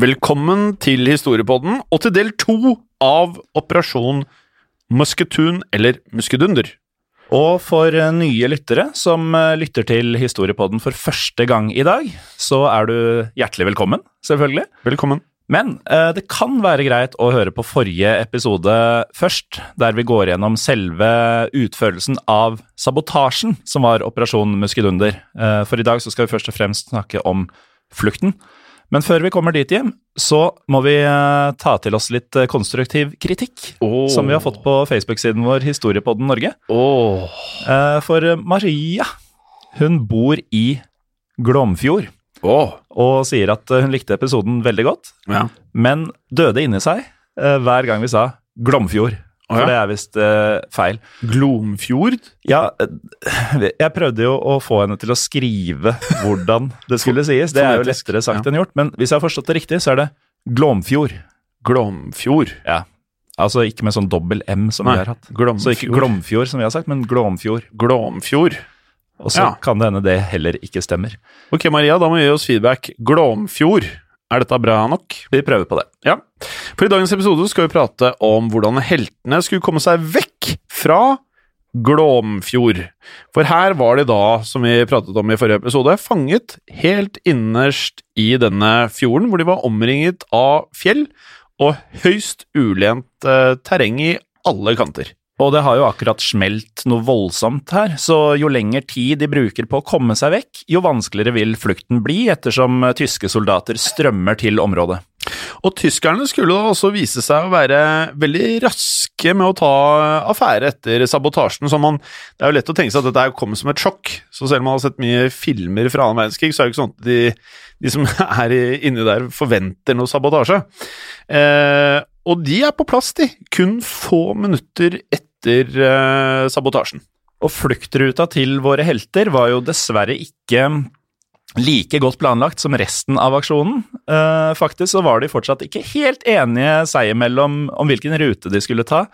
Velkommen til Historiepodden og til del to av Operasjon Musketun eller Muskedunder. Og for eh, nye lyttere som eh, lytter til Historiepodden for første gang i dag, så er du hjertelig velkommen, selvfølgelig. Velkommen. Men eh, det kan være greit å høre på forrige episode først, der vi går gjennom selve utførelsen av sabotasjen som var Operasjon Muskedunder. Eh, for i dag så skal vi først og fremst snakke om flukten. Men før vi kommer dit hjem, så må vi eh, ta til oss litt eh, konstruktiv kritikk. Oh. Som vi har fått på Facebook-siden vår Historiepodden Norge. Eh, For Maria, hun bor i Glomfjord. Oh. Og sier at hun likte episoden veldig godt, Ja. men døde inni seg hver gang vi sa Glomfjord. For det er visst uh, feil. Glomfjord? Ja, eh, jeg prøvde jo å få henne til å skrive hvordan det skulle sies. Det er jo lettere sagt ja. enn gjort, men hvis jeg har forstått det riktig, så er det Glomfjord. Glomfjord. Ja. Altså ikke med sånn dobbel M som Nei, vi har hatt. Glomfjord. Så ikke Glomfjord som vi har sagt, men Glomfjord. Glomfjord. Og så Ja. kan det hende det heller ikke stemmer. Ok, Maria, da må vi gi oss feedback. Glomfjord. Er dette bra nok? Vi prøver på det. Ja. For i dagens episode skal vi prate om hvordan heltene skulle komme seg vekk fra Glomfjord. For her var de da, som vi pratet om i forrige episode, fanget helt innerst i denne fjorden, hvor de var omringet av fjell og høyst ulendt eh, terreng i alle kanter. Og det har jo akkurat smelt noe voldsomt her, så jo lenger tid de bruker på å komme seg vekk, jo vanskeligere vil flukten bli, ettersom eh, tyske soldater strømmer til området. Og tyskerne skulle da også vise seg å være veldig raske med å ta affære etter sabotasjen. Så man, det er jo lett å tenke seg at dette kommer som et sjokk. Så selv om man har sett mye filmer fra annen verdenskrig, så er det ikke sånn at de, de som er inni der, forventer noe sabotasje. Eh, og de er på plass, de. Kun få minutter etter eh, sabotasjen. Og fluktruta til våre helter var jo dessverre ikke like godt planlagt som resten av aksjonen. Uh, faktisk så var de fortsatt ikke helt enige seg imellom om hvilken rute de skulle ta.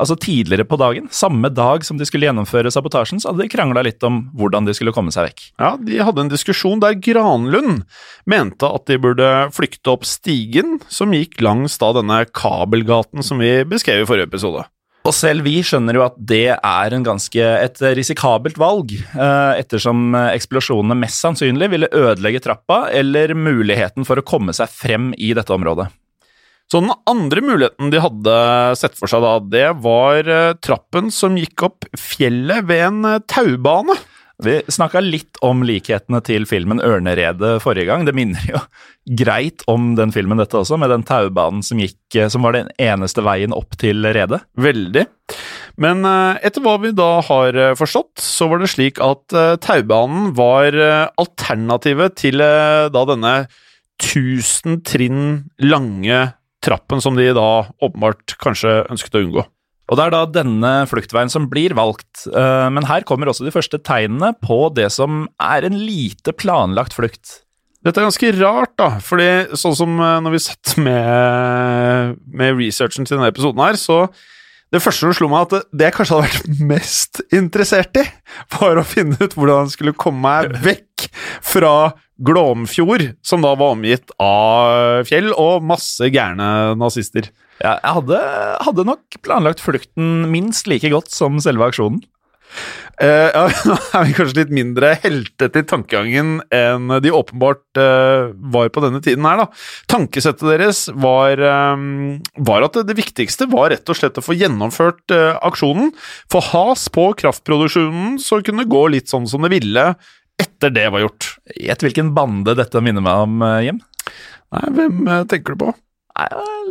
Altså Tidligere på dagen, samme dag som de skulle gjennomføre sabotasjen, så hadde de krangla litt om hvordan de skulle komme seg vekk. Ja, de hadde en diskusjon der Granlund mente at de burde flykte opp stigen som gikk langs da denne kabelgaten som vi beskrev i forrige episode. Og selv vi skjønner jo at det er ganske et risikabelt valg, eh, ettersom eksplosjonene mest sannsynlig ville ødelegge trappa eller muligheten for å komme seg frem i dette området. Så den andre muligheten de hadde sett for seg da, det var eh, trappen som gikk opp fjellet ved en eh, taubane. Vi snakka litt om likhetene til filmen 'Ørneredet' forrige gang. Det minner jo greit om den filmen, dette også, med den taubanen som gikk, eh, som var den eneste veien opp til redet. Veldig. Men eh, etter hva vi da har eh, forstått, så var det slik at taubanen var alternativet til da denne 1000 trinn lange trappen som de da åpenbart kanskje ønsket å unngå. Og det er da denne fluktveien som blir valgt, eh, men her kommer også de første tegnene på det som er en lite planlagt flukt. Dette er ganske rart, da, fordi sånn som eh, når vi satt med, med researchen til denne episoden her, så det første som slo meg, at det, jeg kanskje hadde vært mest interessert i, var å finne ut hvordan han skulle komme meg vekk fra Glåmfjord, som da var omgitt av fjell og masse gærne nazister. Ja, jeg hadde, hadde nok planlagt flukten minst like godt som selve aksjonen. Ja, nå er vi kanskje litt mindre heltete i tankegangen enn de åpenbart uh, var på denne tiden her, da. Tankesettet deres var, um, var at det, det viktigste var rett og slett å få gjennomført uh, aksjonen, få has på kraftproduksjonen så kunne det gå litt sånn som det ville etter det var gjort. Gjett hvilken bande dette minner meg om, Jim? Nei, hvem tenker du på?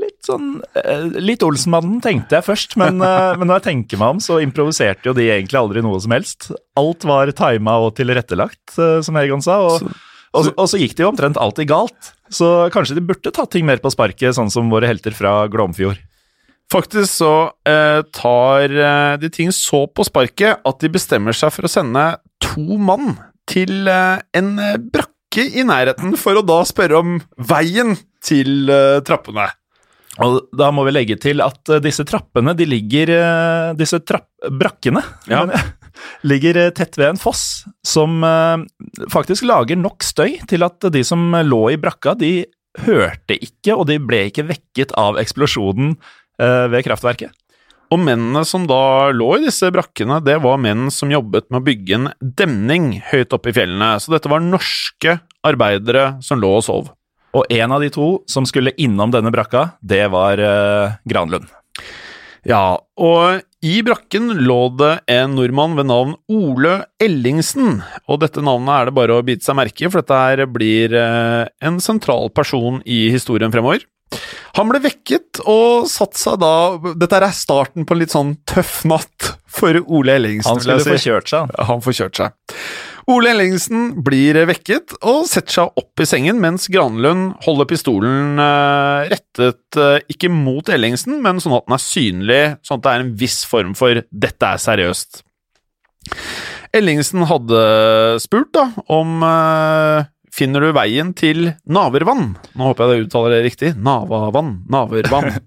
Litt sånn eh, Litt Olsenmannen tenkte jeg først, men, eh, men når jeg tenker meg om, så improviserte jo de egentlig aldri noe som helst. Alt var tima og tilrettelagt, eh, som Egon sa, og, og, og så gikk det jo omtrent alltid galt. Så kanskje de burde tatt ting mer på sparket, sånn som våre helter fra Glomfjord. Faktisk så eh, tar de ting så på sparket at de bestemmer seg for å sende to mann til eh, en eh, brakke i nærheten for å da spørre om veien til eh, trappene. Og da må vi legge til at eh, disse trappene, de ligger eh, Disse trapp, brakkene Ja. ligger tett ved en foss som faktisk lager nok støy til at de som lå i brakka, de hørte ikke, og de ble ikke vekket av eksplosjonen ved kraftverket. Og mennene som da lå i disse brakkene, det var menn som jobbet med å bygge en demning høyt oppe i fjellene. Så dette var norske arbeidere som lå og sov. Og en av de to som skulle innom denne brakka, det var eh, Granlund. Ja, og i brakken lå det en nordmann ved navn Ole Ellingsen, og dette navnet er det bare å bite seg merke i, for dette her blir eh, en sentral person i historien fremover. Han ble vekket og satt seg da Dette er starten på en litt sånn tøff natt for Ole Ellingsen. Han skulle si. få kjørt seg. Han får kjørt seg. Ole Ellingsen blir vekket og setter seg opp i sengen, mens Granlund holder pistolen eh, rettet eh, ikke mot Ellingsen, men sånn at den er synlig, sånn at det er en viss form for 'dette er seriøst'. Ellingsen hadde spurt da om eh, Finner du veien til Navervann? Nå håper jeg det uttaler det riktig. Navavann. Navervann.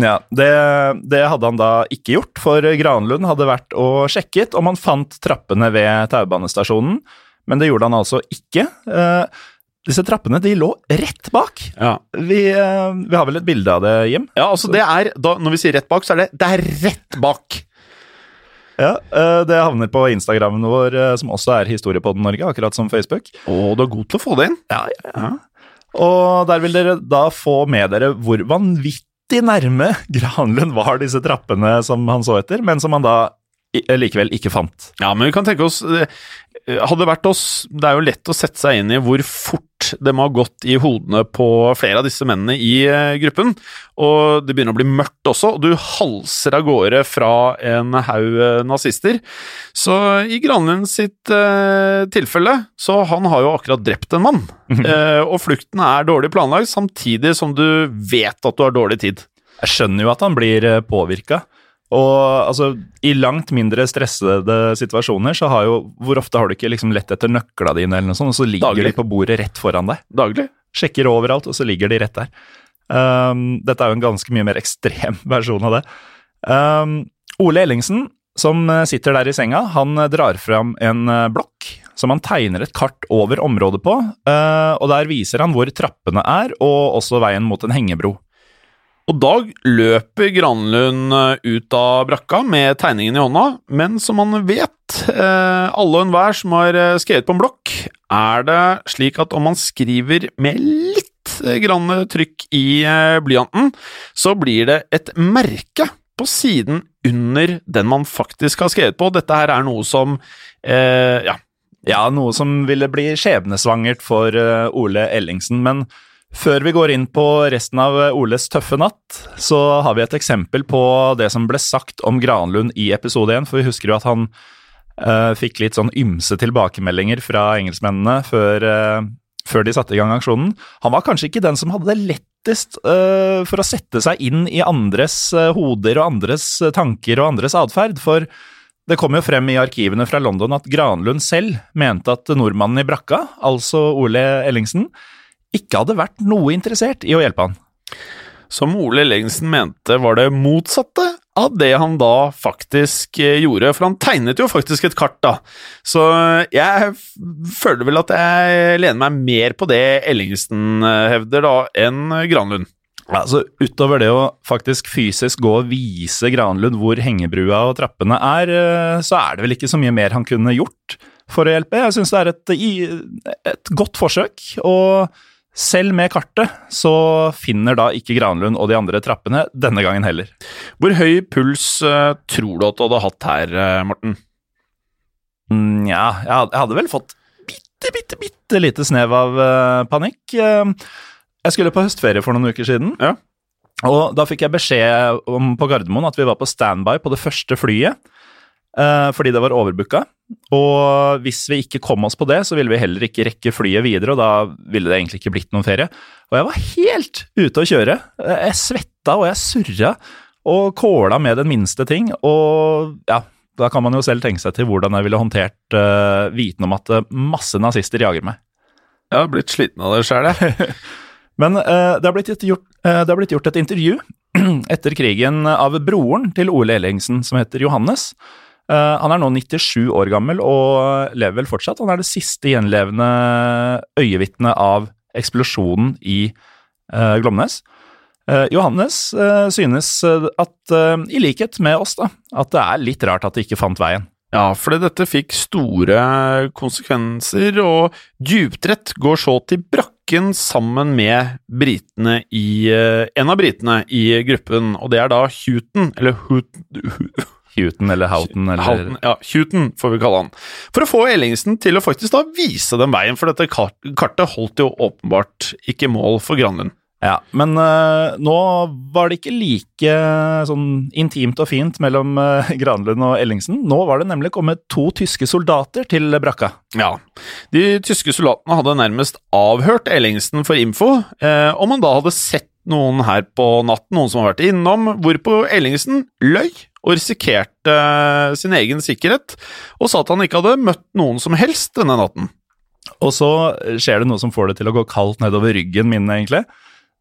Ja, det, det hadde han da ikke gjort, for Granlund hadde vært og sjekket om han fant trappene ved taubanestasjonen, men det gjorde han altså ikke. Eh, disse trappene de lå rett bak. Ja. Vi, eh, vi har vel et bilde av det, Jim? ja, altså det er da, Når vi sier rett bak, så er det Det er rett bak! Ja, eh, Det havner på Instagrammen vår, eh, som også er Historiepodden Norge, akkurat som Facebook. Å, du er god til å få det inn. Ja, ja, ja. Og der vil dere da få med dere hvor vanvittig nærme Granlund var disse trappene som han så etter, men som han da likevel ikke fant. Ja, men vi kan tenke oss eh, Hadde vært oss Det er jo lett å sette seg inn i hvor fort det må ha gått i hodene på flere av disse mennene i eh, gruppen. Og det begynner å bli mørkt også, og du halser av gårde fra en haug eh, nazister. Så i Granlund sitt eh, tilfelle, så han har jo akkurat drept en mann. Eh, og flukten er dårlig planlagt, samtidig som du vet at du har dårlig tid. Jeg skjønner jo at han blir påvirka. Og altså, i langt mindre stressede situasjoner så har jo Hvor ofte har du ikke liksom lett etter nøkla dine, eller noe sånt, og så ligger Daglig. de på bordet rett foran deg? Daglig. Sjekker overalt, og så ligger de rett der. Um, dette er jo en ganske mye mer ekstrem versjon av det. Um, Ole Ellingsen, som eh, sitter der i senga, han eh, drar fram en eh, blokk som han tegner et kart over området på, og der viser han hvor trappene er, og også veien mot en hengebro. Og da løper Granlund eh, ut av brakka med tegningen i hånda, men som man vet, eh, alle og enhver som har eh, skrevet på en blokk, er det slik at om man skriver med litt grann trykk i blyanten, så blir det et merke på siden under den man faktisk har skrevet på. Dette her er noe som eh, ja, Ja, noe som ville bli skjebnesvangert for Ole Ellingsen, men før vi går inn på resten av Oles tøffe natt, så har vi et eksempel på det som ble sagt om Granlund i episode 1, for vi husker jo at han uh, fikk litt sånn ymse tilbakemeldinger fra engelskmennene før, uh, før de satte i gang aksjonen. Han var kanskje ikke den som hadde det lettest uh, for å sette seg inn i andres hoder og andres tanker og andres atferd, for det kom jo frem i arkivene fra London at Granlund selv mente at nordmannen i brakka, altså Ole Ellingsen, ikke hadde vært noe interessert i å hjelpe han. Som Ole Lengsen mente var det motsatte av det han da faktisk eh, gjorde, for han tegnet jo faktisk et kart, da. Så jeg føler vel at jeg lener meg mer på det Ellingsen eh, hevder, da, enn Granlund. Ja, så Utover det å faktisk fysisk gå og vise Granlund hvor hengebrua og trappene er, eh, så er det vel ikke så mye mer han kunne gjort for å hjelpe. Jeg syns det er et, et godt forsøk. og selv med kartet så finner da ikke Granlund og de andre trappene denne gangen heller. Hvor høy puls uh, tror du at du hadde hatt her, uh, Morten? Mm, ja, jeg hadde, jeg hadde, vel fått bitte, bitte, bitte lite snev av uh, panikk. jeg skulle på høstferie for noen uker siden, ja. og da fikk jeg beskjed om på Gardermoen at vi var på standby på det første flyet. Fordi det var overbooka. Og hvis vi ikke kom oss på det, så ville vi heller ikke rekke flyet videre, og da ville det egentlig ikke blitt noen ferie. Og jeg var helt ute å kjøre. Jeg svetta og jeg surra og kåla med den minste ting. Og ja, da kan man jo selv tenke seg til hvordan jeg ville håndtert uh, viten om at masse nazister jager meg. Jeg har blitt sliten av det sjøl, jeg. Men uh, det, har gjort, uh, det, har blitt gjort, et intervju etter krigen av broren til Ole Ellingsen, som heter Johannes. Eh, han er nå 97 år gammel og lever vel fortsatt. Han er det siste gjenlevende øyevitnet av eksplosjonen i uh, Glomnes. Uh, Johannes synes at, i likhet med oss, da, at det er litt rart at de ikke fant veien. Ja, fordi dette fikk store konsekvenser, og dypdrett går så til brakken sammen med britene i En av britene i gruppen, og det er da Houghton, eller Houghton Houghton eller Houghton eller Houghton, Ja, Houghton får vi kalle han. For å få Ellingsen til å faktisk da vise den veien, for dette kartet holdt jo åpenbart ikke mål for Granlund. Ja, men uh, nå var det ikke like uh, sånn intimt og fint mellom uh, Granlund og Ellingsen. Nå var det nemlig kommet to tyske soldater til brakka. Ja, de tyske soldatene hadde nærmest avhørt Ellingsen for info, om han da hadde sett noen her på natten, noen som har vært innom, hvorpå Ellingsen løy og risikerte eh, sin egen sikkerhet, og sa at han ikke hadde møtt noen som helst denne natten. Og så skjer det noe som får det til å gå kaldt nedover ryggen min, egentlig.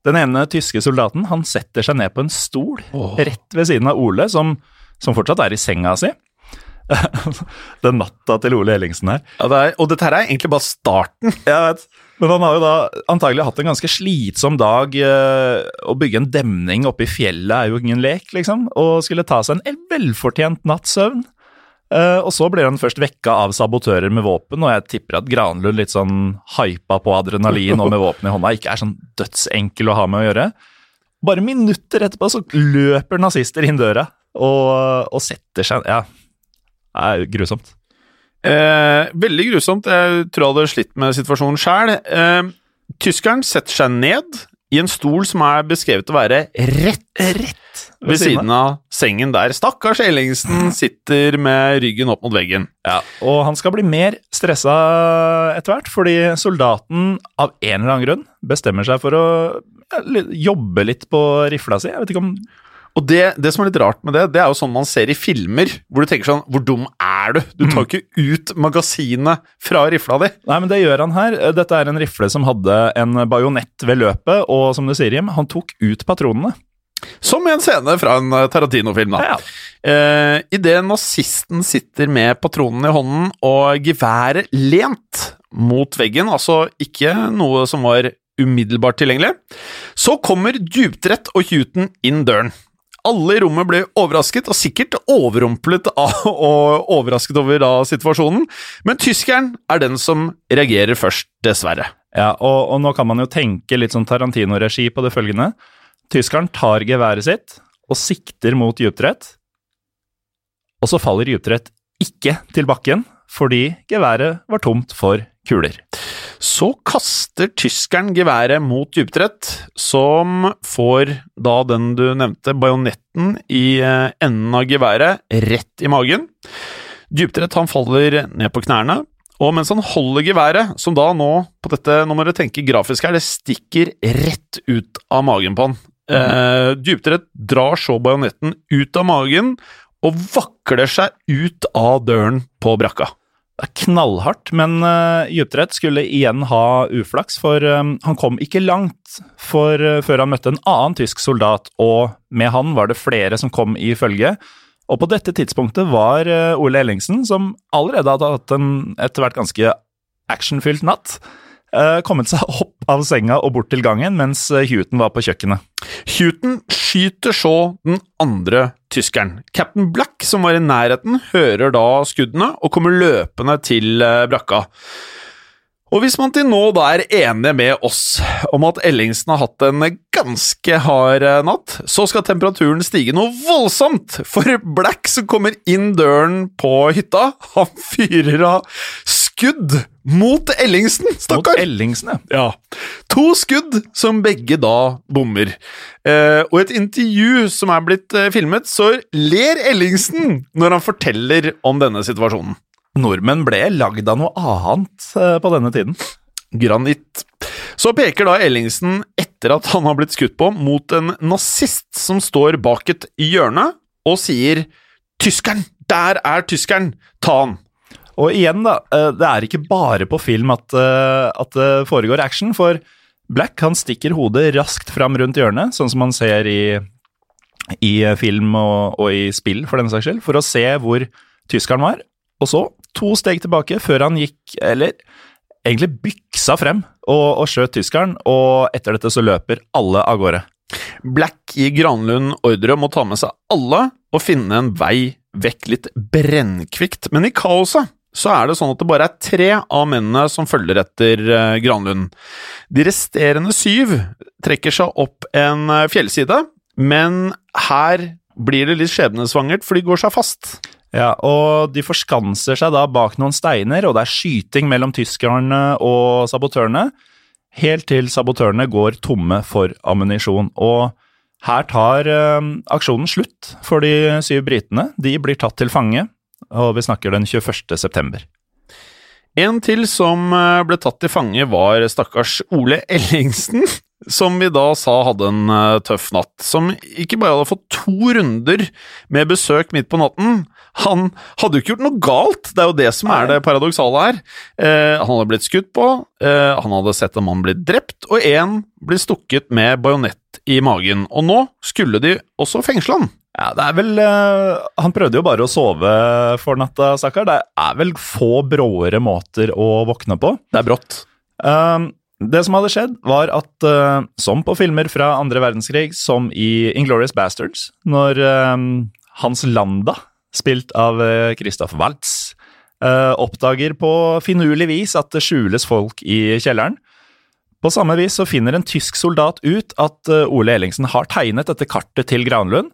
Den ene tyske soldaten han setter seg ned på en stol oh. rett ved siden av Ole, som, som fortsatt er i senga si. Den natta til Ole Ellingsen her. Ja, det er, og dette her er egentlig bare starten. Jeg vet. Men han har jo da antagelig hatt en ganske slitsom dag. Eh, å bygge en demning oppe i fjellet er jo ingen lek, liksom. Og skulle ta seg en velfortjent natts søvn. Eh, og så blir han først vekka av sabotører med våpen, og jeg tipper at Granlund, litt sånn hypa på adrenalin og med våpen i hånda, ikke er sånn dødsenkel å ha med å gjøre. Bare minutter etterpå så løper nazister inn døra og, og setter seg Ja, det er grusomt. Eh, veldig grusomt. Jeg tror jeg hadde slitt med situasjonen sjæl. Eh, tyskeren setter seg ned i en stol som er beskrevet å være rett, rett ved siden av sengen der stakkars Ellingsen sitter med ryggen opp mot veggen. Ja, Og han skal bli mer stressa etter hvert, fordi soldaten av en eller annen grunn bestemmer seg for å jobbe litt på rifla si. Jeg vet ikke om og det, det, som er litt rart med det, det er jo sånn man ser i filmer, hvor du tenker sånn Hvor dum er du? Du tar mm. ikke ut magasinet fra rifla di. Nei, men det gjør han her. Dette er en rifle som hadde en bajonett ved løpet, og som du sier, Jim, han tok ut patronene. Som i en scene fra en eh, Tarantino-film, da. Ja, ja. Eh, Idet nazisten sitter med patronen i hånden og geværet lent mot veggen, altså ikke noe som var umiddelbart tilgjengelig, så kommer Djupdrett og Huten inn døren. Alle i rommet ble overrasket, og sikkert overrumplet av, og overrasket over da situasjonen, men tyskeren er den som reagerer først, dessverre. Ja, og, og nå kan man jo tenke litt sånn Tarantino-regi på det følgende. Tyskeren tar geværet sitt og sikter mot dypdrett, og så faller dypdrett ikke til bakken fordi geværet var tomt for kuler. Så kaster tyskeren geværet mot dyptrett, som får da den du nevnte, bajonetten i eh, enden av geværet rett i magen. Dyptrett han faller ned på knærne, og mens han holder geværet, som da nå på dette, nå må dere tenke grafisk her, det stikker rett ut av magen på han. Eh, dypdrett drar så bajonetten ut av magen og vakler seg ut av døren på brakka. Det er knallhardt, men uh, skulle igjen ha uflaks, for um, han kom ikke langt for, uh, før han møtte en annen tysk soldat, og med han var det flere som kom i følge. Og på dette tidspunktet var Ole Ellingsen, som allerede hadde hatt en etter hvert ganske actionfylt natt, kommet seg opp av senga og bort til gangen mens Huten var på kjøkkenet. Huten skyter så den andre tyskeren. Captain Black, som var i nærheten, hører da skuddene og kommer løpende til brakka. Og hvis man til nå da er enig med oss om at Ellingsen har hatt en ganske hard natt, så skal temperaturen stige noe voldsomt, for Black som kommer inn døren på hytta, han fyrer av skudd mot Ellingsen, stakkar! Mot Ellingsen, ja. To skudd som begge da bommer. Eh, og i et intervju som er blitt eh, filmet, så ler Ellingsen når han forteller om denne situasjonen. Nordmenn ble lagd av noe annet eh, på denne tiden. Granitt. Så peker da Ellingsen, etter at han har blitt skutt på, mot en nazist som står bak et hjørne, og sier 'Tyskeren! Der er tyskeren! Ta han!' Og igjen, da, eh, det er ikke bare på film at, eh, at det foregår action, for Black han stikker hodet raskt fram rundt hjørnet, sånn som man ser i, i film og, og i spill, for den saks skyld, for å se hvor tyskeren var. Og så to steg tilbake før han gikk, eller egentlig byksa frem og, og skjøt tyskeren, og etter dette så løper alle av gårde. Black gir Granlund ordre om å ta med seg alle og finne en vei vekk litt brennkvikt, men i kaoset så er det sånn at det bare er tre av mennene som følger etter uh, Granlund. De resterende syv trekker seg opp en uh, fjellside, men her blir det litt skjebnesvangert, for de går seg fast. Ja, og de forskanser seg da bak noen steiner, og det er skyting mellom tyskerne og sabotørene, helt til sabotørene går tomme for ammunisjon. Og her tar uh, aksjonen slutt for de syv britene. De blir tatt til fange, og vi snakker den 21. september. En til som ble tatt til fange, var stakkars Ole Ellingsen, som vi da sa hadde en uh, tøff natt. Som ikke bare hadde fått to runder med besøk midt på natten, han hadde jo ikke gjort noe galt, det er jo det som er det paradoksale her. Eh, han hadde blitt skutt på, eh, han hadde sett en mann bli drept, og én ble stukket med bajonett i magen. Og nå skulle de også fengsle han. Ja, det er vel uh, Han prøvde jo bare å sove for natta, stakkar. Det er vel få bråere måter å våkne på. Det er brått. Uh, det som hadde skjedd, var at, uh, som på filmer fra andre verdenskrig, som i Inglorious Bastards, når Hans Landa spilt av eh, Christoph Waltz, eh, oppdager på finurlig vis at det skjules folk i kjelleren. På samme vis så finner en tysk soldat ut at eh, Ole Ellingsen har tegnet dette kartet til Granlund.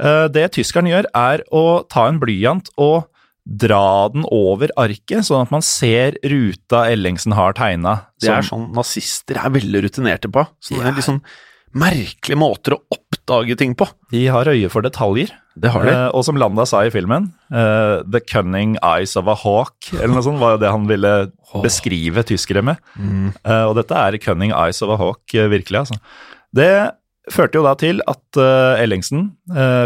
Det tyskeren gjør, er å ta en blyant og dra den over arket, sånn at man ser ruta Ellingsen har tegna. Det er sånn nazister er veldig rutinerte på. Så det er litt sånn merkelige måter å oppdage ting på. De har øye for detaljer. Det har de. Uh, og som Landa sa i filmen, uh, 'The cunning eyes of a hawk', eller noe sånt, var jo det han ville beskrive tyskere med. Mm. Og dette er 'cunning eyes of a hawk', virkelig, altså. Det førte jo da til at Ellingsen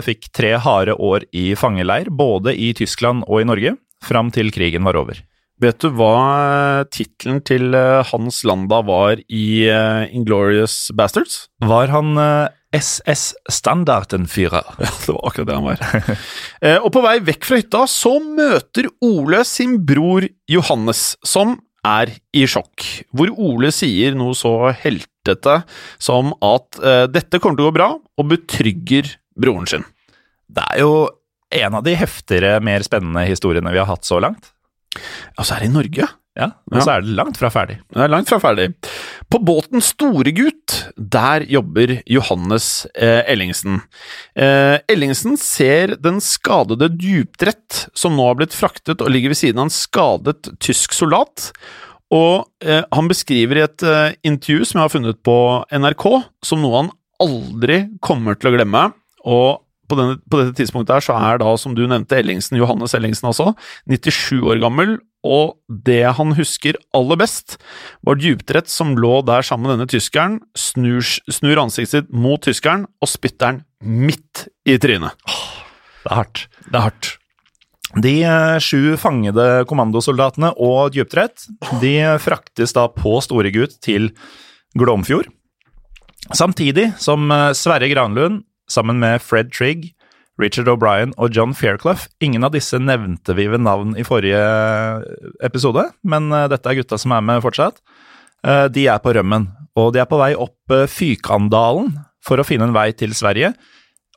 fikk tre harde år i fangeleir, både i Tyskland og i Norge, fram til krigen var over. Vet du hva tittelen til Hans Landa var i Inglorious Bastards? Var han SS Standardenführer. Ja, det var akkurat det han var. eh, og på vei vekk fra hytta så møter Ole sin bror Johannes, som er i sjokk. Hvor Ole sier noe så heltete som at eh, dette kommer til å gå bra, og betrygger broren sin. Det er jo en av de heftigere, mer spennende historiene vi har hatt så langt. Altså, er det i Norge? Ja, og så er det langt fra ferdig. Det er langt fra ferdig. På båten Storegut, der jobber Johannes eh, Ellingsen. Eh, Ellingsen ser den skadede Djupdrett, som nå har blitt fraktet og ligger ved siden av en skadet tysk soldat. Og eh, han beskriver i et eh, intervju som jeg har funnet på NRK, som noe han aldri kommer til å glemme. Og på, denne, på, dette tidspunktet her så er da, som du nevnte, Ellingsen, Johannes Ellingsen altså, 97 år gammel, og det han husker aller best, var dypdrett som lå der sammen med denne tyskeren, snur, snur ansiktet sitt mot tyskeren og spytter den midt i trynet. Det er hardt. Det er hardt. De eh, sju fangede kommandosoldatene og dypdrett de fraktes da på Storegut til Glomfjord. Samtidig som eh, Sverre Granlund sammen med Fred Trigg, Richard O'Brien og John Fairclough Ingen av disse nevnte vi ved navn i forrige episode, men eh, dette er gutta som er med fortsatt. Eh, De er på rømmen, og de er på vei opp eh, Fykandalen for å finne en vei til Sverige.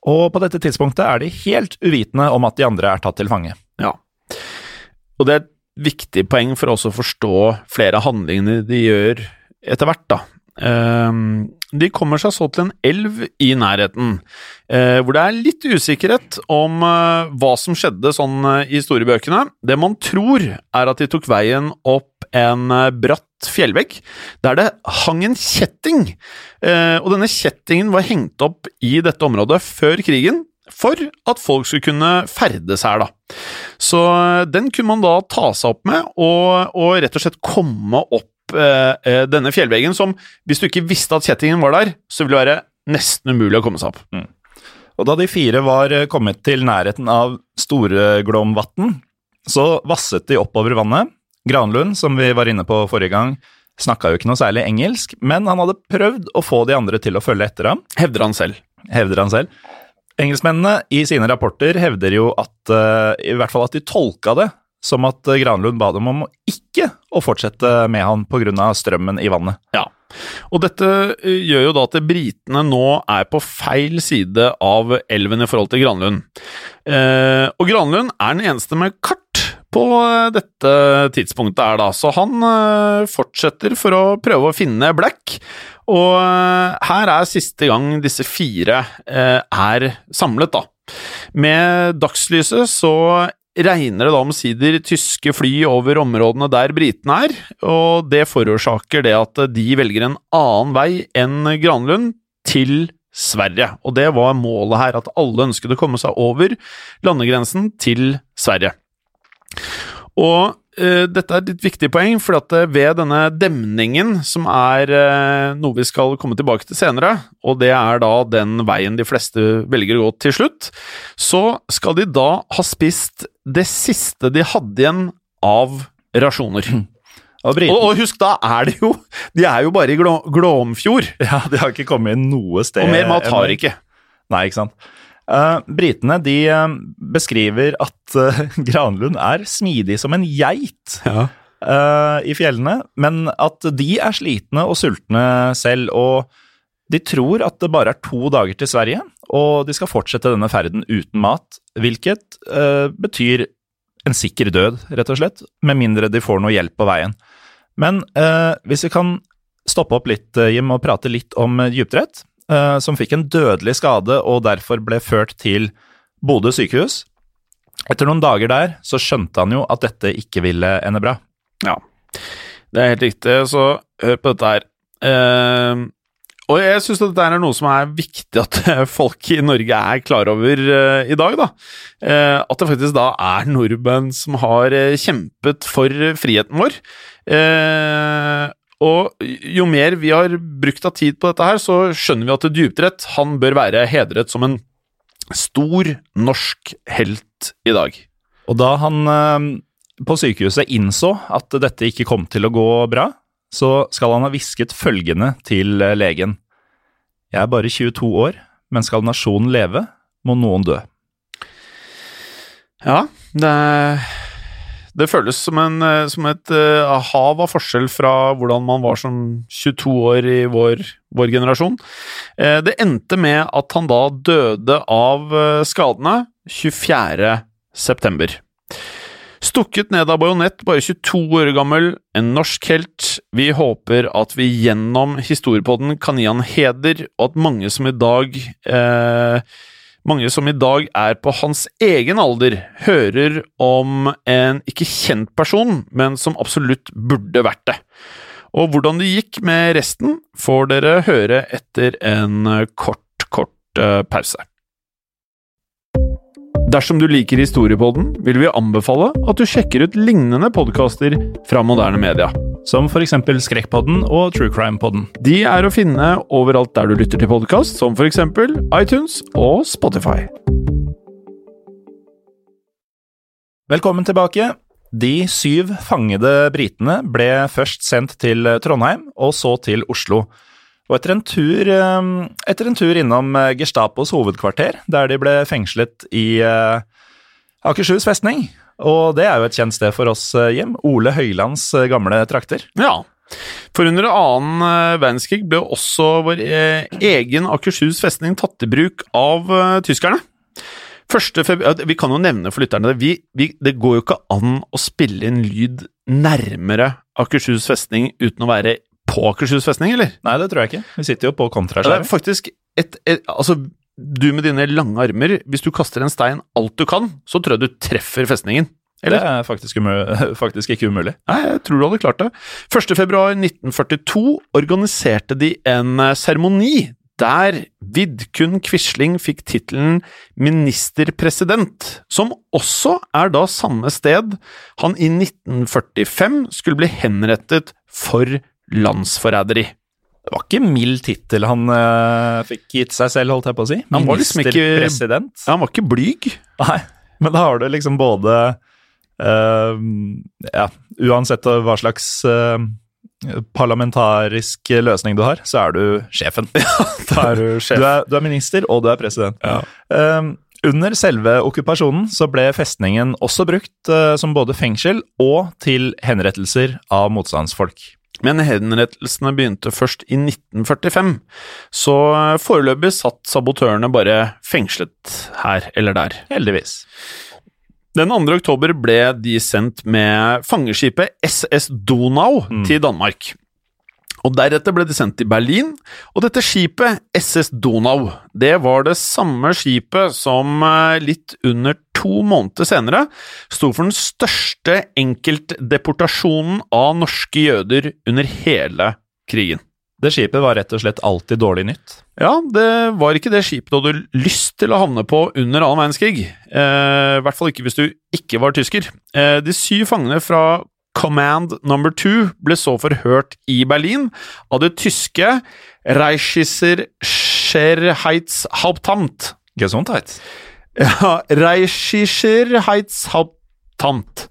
Og på dette tidspunktet er de helt uvitende om at de andre er tatt til fange. Ja. Og det er et viktig poeng for oss å forstå flere av handlingene de gjør etter hvert, da. Ehm, de kommer seg så til en elv i nærheten, eh, hvor det er litt usikkerhet om eh, hva som skjedde sånn eh, i historiebøkene. Det man tror, er at de tok veien opp en bratt fjellvegg, der det hang en kjetting. Og denne kjettingen var hengt opp i dette området før krigen, for at folk skulle kunne ferdes her, da. Så eh, den kunne man da ta seg opp med, og, og rett og slett komme opp eh, eh, denne fjellveggen som, hvis du ikke visste at kjettingen var der, så ville det være nesten umulig å komme seg opp. Og da de fire var eh, kommet til nærheten av Storeglomvatn, så vasset de oppover vannet. Granlund, som vi var inne på forrige gang, snakka jo ikke noe særlig engelsk, men han hadde prøvd å få de andre til å følge etter ham, Hevder han selv. hevder han selv. Engelskmennene i sine rapporter hevder jo at eh, i hvert fall at de tolka det som at eh, Granlund ba dem om å ikke å fortsette med han pga. strømmen i vannet. Ja. Og dette eh, gjør jo da at britene nå er på feil side av elven i forhold til Granlund. Og Granlund er den eneste med kart på dette tidspunktet her, da, så han fortsetter for å prøve å finne Black. Og eh, her er siste gang disse fire eh, er samlet, da. Med dagslyset så regner det da omsider tyske fly over områdene der britene er, og det forårsaker det at de velger en annen vei enn Granlund til Sverige. Og det var målet her, at alle ønsket å komme seg over landegrensen til Sverige. Og dette er et litt viktig poeng, for at eh, ved denne demningen, som er eh, noe vi skal komme tilbake til senere, og det er da den veien de fleste velger å gå til slutt, så skal de da ha spist det siste de hadde igjen av rasjoner. Og Og, og husk, da er det jo De er jo bare i Glå, Glåmfjord, ja, de har ikke kommet inn noe sted. og mer mat har de ikke. Nei, ikke sant. Eh, britene de eh, beskriver at eh, Granlund er smidig som en geit Ja. i fjellene, men at de er slitne og sultne selv, og de tror at det bare er to dager til Sverige, og de skal fortsette denne ferden uten mat, hvilket betyr en sikker død, rett og slett, med mindre de får noe hjelp på veien. Men eh, hvis vi kan stoppe opp litt, Jim, og prate litt om dypdrett, eh, som fikk en dødelig skade og derfor ble ført til Bodø sykehus. Etter noen dager der så skjønte han jo at dette ikke ville ende bra. Ja, det er helt riktig, så hør på dette her. Uh, og jeg syns dette er noe som er viktig at folk i Norge er klar over uh, i dag, da. Uh, at det faktisk da er nordmenn som har kjempet for friheten vår. Og jo mer vi har brukt av tid på dette her, så skjønner vi at dypdrett han bør være hedret som en stor norsk helt i dag. Og da han eh, på sykehuset innså at dette ikke kom til å gå bra, så skal han ha hvisket følgende til eh, legen. Jeg er bare 22 år, men skal nasjonen leve, må noen dø. Ja, det, det føles som, en, eh, som et uh, hav av forskjell fra hvordan man var som 22 år i vår, vår generasjon. Uh, det endte med at han da døde av uh, skadene 24. september. Stukket ned av bajonett, bare 22 år gammel, en norsk helt. Vi håper at vi gjennom historiepodden kan gi han heder, og at mange som i dag eh, mange som i dag er på hans egen alder, hører om en ikke kjent person, men som absolutt burde vært det. Og hvordan det gikk med resten, får dere høre etter en kort, kort eh, pause. Dersom du liker Historiepodden, vil vi anbefale at du sjekker ut lignende podkaster fra moderne media. Som for eksempel Skrekkpodden og True Crime-podden. De er å finne overalt der du lytter til podkast, som for eksempel iTunes og Spotify. Velkommen tilbake. De syv fangede britene ble først sendt til Trondheim, og så til Oslo. Og etter en tur, eh, etter en tur innom eh, Gestapos hovedkvarter, der de ble fengslet i eh, Akershus festning, og det er jo et kjent sted for oss, Jim, Ole Høilands gamle trakter. Ja. For under annen verdenskrig ble også vår egen Akershus festning tatt i bruk av tyskerne. Februar, vi kan jo nevne for lytterne vi, vi, Det går jo ikke an å spille inn lyd nærmere Akershus festning uten å være på Akershus festning, eller? Nei, det tror jeg ikke. Vi sitter jo på kontraskjæret. Det er faktisk et, et, Altså, du med dine lange armer, hvis du kaster en stein alt du kan, så tror jeg du treffer festningen. Eller? Det er faktisk, faktisk, ikke umulig. Nei, jeg tror du hadde klart det. 1.2.1942 organiserte de en eh, seremoni der Vidkun Quisling fikk tittelen ministerpresident, som også er da samme sted han i 1945 skulle bli henrettet for landsforræderi. Det var ikke mild tittel han uh, fikk gitt seg selv, holdt jeg på å si. Han var liksom ikke, han var ikke blyg. Nei, men da har du liksom både uh, Ja, uansett hva slags uh, parlamentarisk løsning du har, så er du sjefen. Ja, er du, sjef. du, er, du, er, minister, og du er president. Ja. Under selve okkupasjonen så ble festningen også brukt som både fengsel og til henrettelser av motstandsfolk. Men henrettelsene begynte først i 1945, så foreløpig satt sabotørene bare fengslet her eller der. Heldigvis. Den 2. oktober ble de sendt med fangeskipet SS Donau mm. til Danmark. Og Deretter ble de sendt til Berlin, og dette skipet, SS Donau, det var det samme skipet som eh, litt under to måneder senere sto for den største enkeltdeportasjonen av norske jøder under hele krigen. Det skipet var rett og slett alltid dårlig nytt? Ja, det var ikke det skipet du hadde lyst til å havne på under annen verdenskrig. Eh, I hvert fall ikke hvis du ikke var tysker. Eh, de syv fangene fra Command Number Two ble så forhørt i Berlin av det tyske Reichisser Scherheitshauptamt. Gesundheit. Ja, Reichisser Heitshauptamt.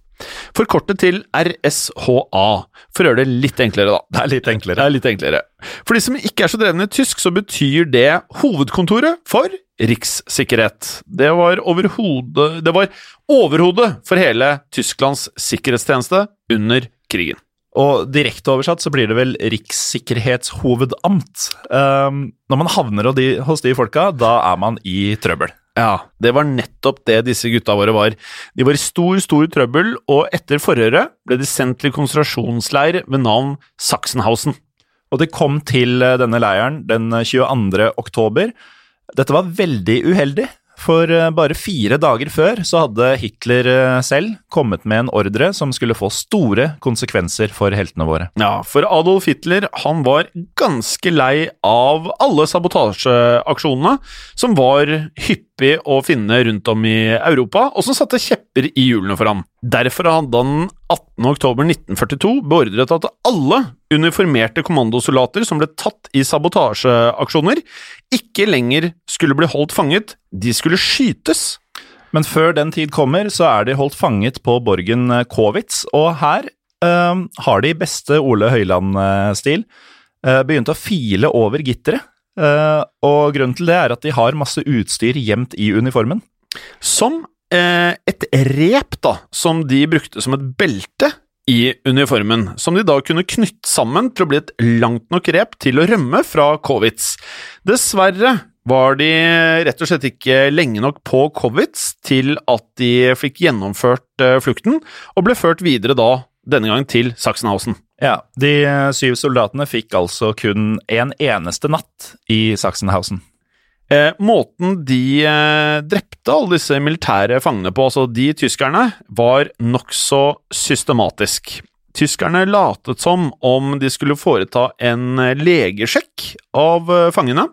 Forkortet til RSHA, for å gjøre det litt enklere, da. Det er litt enklere. Det er litt enklere. For de som ikke er så drevne i tysk, så betyr det Hovedkontoret for rikssikkerhet. Det var overhodet Det var overhodet for hele Tysklands sikkerhetstjeneste under krigen. Og direkte oversatt så blir det vel Rikssikkerhetshovedamt. Um, når man havner hos de folka, da er man i trøbbel. Ja, det var nettopp det disse gutta våre var. De var i stor, stor trøbbel, og etter forhøret ble de sendt til konsentrasjonsleir ved navn Sachsenhausen. Og de kom til eh, denne leiren den 22. oktober. Dette var veldig uheldig, for eh, bare fire dager før så hadde Hitler eh, selv kommet med en ordre som skulle få store konsekvenser for heltene våre. Ja, for Adolf Hitler han var ganske lei av alle sabotasjeaksjonene som var hyppig å finne rundt om i Europa, og som satte kjepper i hjulene for ham. Derfor hadde han 18.10.1942 beordret at alle uniformerte kommandosoldater som ble tatt i sabotasjeaksjoner, ikke lenger skulle bli holdt fanget, de skulle skytes. Men før den tid kommer, så er de holdt fanget på borgen Kowitz, og her øh, har de beste Ole Høiland-stil øh, begynt å file over gitteret. Uh, og grunnen til det er at de har masse utstyr gjemt i uniformen. Som uh, et rep, da, som de brukte som et belte i uniformen, som de da kunne knytte sammen til å bli et langt nok rep til å rømme fra Kovitz. Dessverre var de rett og slett ikke lenge nok på Kovitz til at de fikk gjennomført uh, flukten, og ble ført videre da, denne gang til Sachsenhausen. Ja, De eh, syv soldatene fikk altså kun en eneste natt i Sachsenhausen. Eh, måten de eh, drepte alle disse militære fangene på, altså de tyskerne, var nokså systematisk. Tyskerne latet som om de skulle foreta en eh, legesjekk av eh, fangene.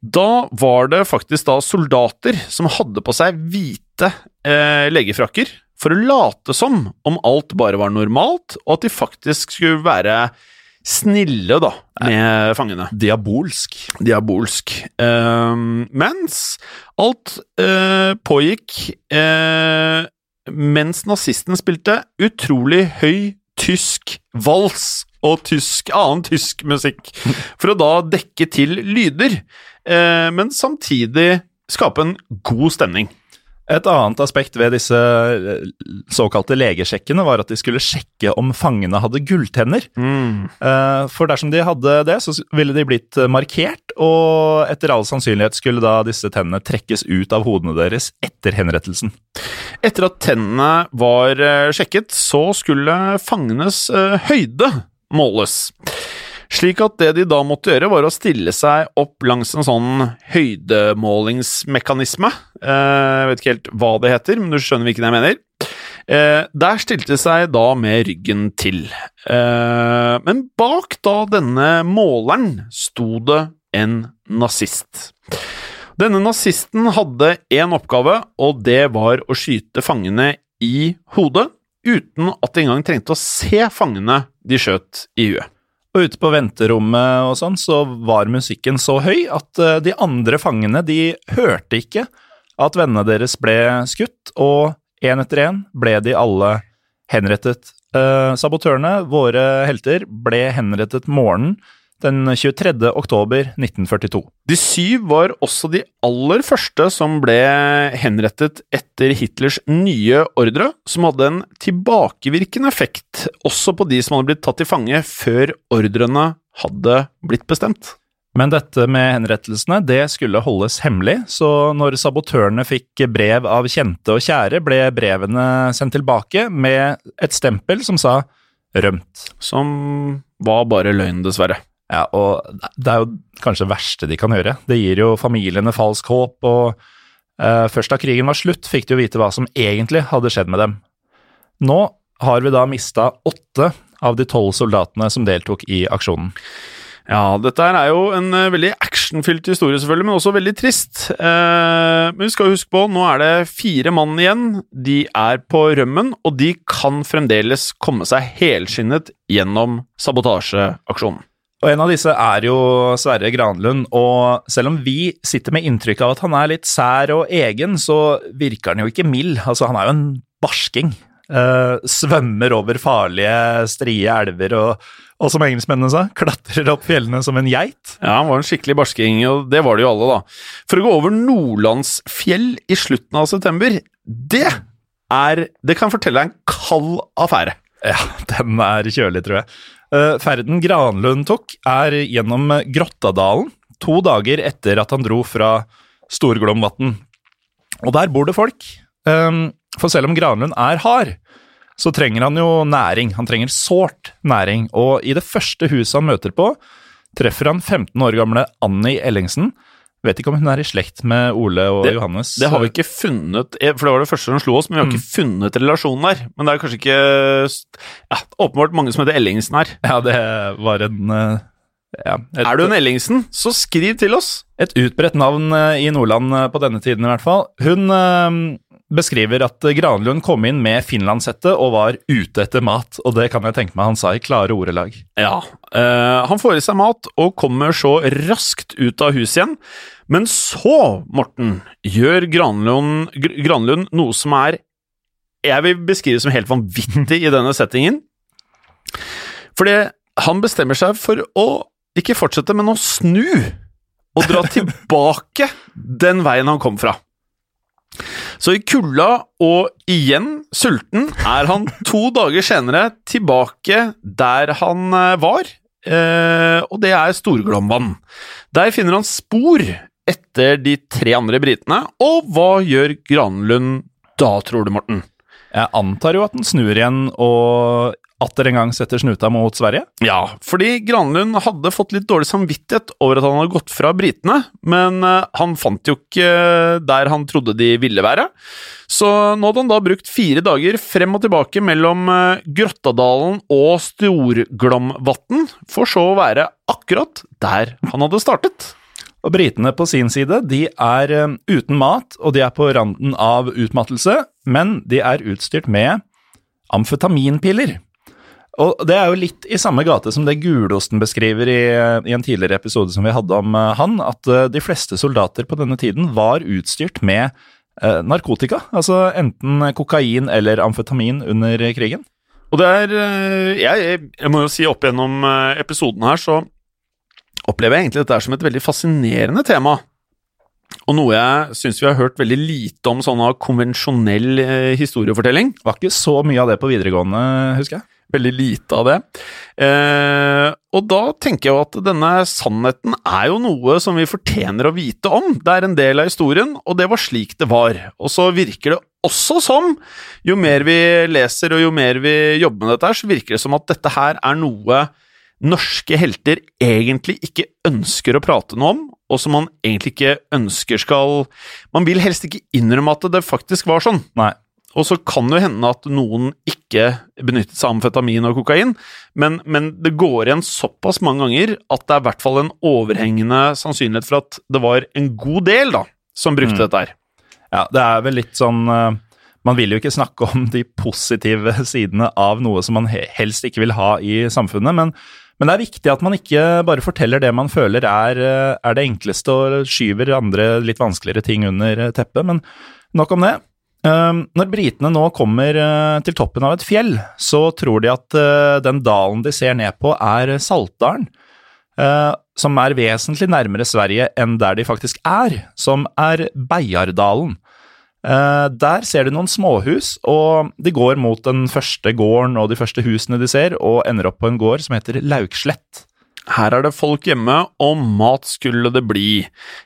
Da var det faktisk da soldater som hadde på seg hvite eh, legefrakker, for å late som om alt bare var normalt, og at de faktisk skulle være snille, da, med fangene. Diabolsk. Diabolsk. Uh, mens alt uh, pågikk uh, mens nazisten spilte utrolig høy tysk vals og tysk, annen tysk musikk, for å da dekke til lyder, eh, men samtidig skape en god stemning. Et annet aspekt ved disse eh, såkalte legesjekkene var at de skulle sjekke om fangene hadde gulltenner. Mm. For dersom de hadde det, så ville de blitt markert, og etter all sannsynlighet skulle da disse tennene trekkes ut av hodene deres etter henrettelsen. Etter at tennene var eh, sjekket, så skulle fangenes eh, høyde måles. Slik at det de da måtte gjøre, var å stille seg opp langs en sånn høydemålingsmekanisme. Eh, Jeg vet ikke helt hva det heter, men du skjønner hvilken jeg mener. Eh, Der stilte de seg da med ryggen til. Eh, Men bak da denne måleren sto det en nazist. Denne nazisten hadde én oppgave, og det var å skyte fangene i hodet, uten at de engang trengte å se fangene de skjøt i huet. Og ute på venterommet og sånn, så var musikken så høy at eh, de andre fangene, de hørte ikke at vennene deres ble skutt, og én etter én ble de alle henrettet. Eh, sabotørene, våre helter, ble henrettet morgenen den 23. oktober 1942. De syv var også de aller første som ble henrettet etter Hitlers nye ordre, som hadde en tilbakevirkende effekt også på de som hadde blitt tatt til fange før ordrene hadde blitt bestemt. Men dette med henrettelsene, det skulle holdes hemmelig, så når sabotørene fikk brev av kjente og kjære, ble brevene sendt tilbake med et stempel som sa 'rømt'. Som var bare løgn, dessverre. Ja, og det er jo kanskje det verste de kan gjøre. Det gir jo familiene falsk håp, og eh, først da krigen var slutt, fikk de jo vite hva som egentlig hadde skjedd med dem. Nå har vi da mista åtte av de tolv soldatene som deltok i aksjonen. Ja, dette er jo en eh, veldig actionfylt historie, selvfølgelig, men også veldig trist. Eh, men vi skal huske på, nå er det fire mann igjen. De er på rømmen, og de kan fremdeles komme seg helskinnet gjennom sabotasjeaksjonen. Og en av disse er jo Sverre Granlund, og selv om vi sitter med inntrykk av at han er litt sær og egen, så virker han jo ikke mild. Altså, han er jo en barsking. Uh, svømmer over farlige, strie elver og, og som engelskmennene sa, klatrer opp fjellene som en geit. Ja, han var en skikkelig barsking, og det var det jo alle, da. For å gå over Nordlandsfjell i slutten av september, det er Det kan fortelle deg en kald affære. Ja, den er kjølig, tror jeg. Eh, ferden Granlund tok, er gjennom Grottadalen, to dager etter at han dro fra Storglomvatn. Og der bor det folk. Um, for selv om Granlund er hard, så trenger han jo næring. Han trenger sårt næring. Og i det første huset han møter på, treffer han 15 år gamle Annie Ellingsen. Vet ikke om hun er i slekt med Ole og Det- Johannes. Det har vi ikke funnet, eh, for det var det første som slo oss, men vi har ikke funnet relasjonen der. Men det er kanskje ikke ja, Åpenbart mange som heter Ellingsen her. Ja, det var en eh, ja, et, Er du en Ellingsen, så skriv til oss! Et utbredt navn eh, i Nordland på denne tiden, i hvert fall. Hun beskriver at Granlund kom inn med finlandshette og var ute etter mat, og det kan jeg tenke meg han sa i klare ordelag. Ja, øh, han får i seg mat og kommer så raskt ut av huset igjen. Men så, Morten, gjør Granlund, Granlund noe som er Jeg vil beskrive som helt vanvittig i denne settingen. Fordi han bestemmer seg for å ikke fortsette, men å snu. Og dra tilbake den veien han kom fra. Så i kulda og igjen sulten er han to dager senere tilbake der han eh, var, eh, og det er Storglomvann. Der finner han spor etter de tre andre britene, og hva gjør Granlund da, tror du, Morten? Jeg antar jo at den snur igjen og atter en gang setter snuta mot Sverige. Ja, fordi Granlund hadde fått litt dårlig samvittighet over at han hadde gått fra britene, men eh, han fant jo ikke der han trodde de ville være. Så nå hadde han da brukt fire dager frem og tilbake mellom eh, Grottadalen og Storglomvatn, for så å være akkurat der han hadde startet. Og britene på sin side, de er eh, uten mat, og de er på randen av utmattelse, men de er utstyrt med amfetaminpiller. Og det er jo litt i samme gate som det Gulosten beskriver i, i en tidligere episode som vi hadde om eh, han, at eh, de fleste soldater på denne tiden var utstyrt med eh, narkotika. Altså enten kokain eller amfetamin under krigen. Og det er eh, jeg, jeg må jo si opp gjennom episoden her, så opplever jeg egentlig dette som et veldig fascinerende tema. Og noe jeg syns vi har hørt veldig lite om sånn av konvensjonell historiefortelling. Var ikke så mye av det på videregående, husker jeg. Veldig lite av det. Eh, og da tenker jeg jo at denne sannheten er jo noe som vi fortjener å vite om. Det er en del av historien, og det var slik det var. Og så virker det også som, jo mer vi leser og jo mer vi jobber med dette her, så virker det som at dette her er noe norske helter egentlig ikke ønsker å prate noe om, og som man egentlig ikke ønsker skal Man vil helst ikke innrømme at det faktisk var sånn. Nei. Og så kan det hende at noen ikke benyttet seg av amfetamin og kokain, men, men, det går igjen såpass mange ganger at det er i hvert fall en overhengende sannsynlighet for at det var en god del da, som brukte mm. dette her. Ja, det er vel litt sånn uh, Man vil jo ikke snakke om de positive sidene av noe som man helst ikke vil ha i samfunnet, men men det er viktig at man ikke bare forteller det man føler er, eh, er det enkleste, og skyver andre litt vanskeligere ting under teppet. Men nok om det. Ehm, når britene nå kommer eh, til toppen av et fjell, så tror de at eh, den dalen de ser ned på, er Saltdalen. Som er vesentlig nærmere Sverige enn der de faktisk er, som er Beiardalen. Der ser de noen småhus, og de går mot den første gården og de første husene de ser, og ender opp på en gård som heter Laukslett. Her er det folk hjemme, og mat skulle det bli.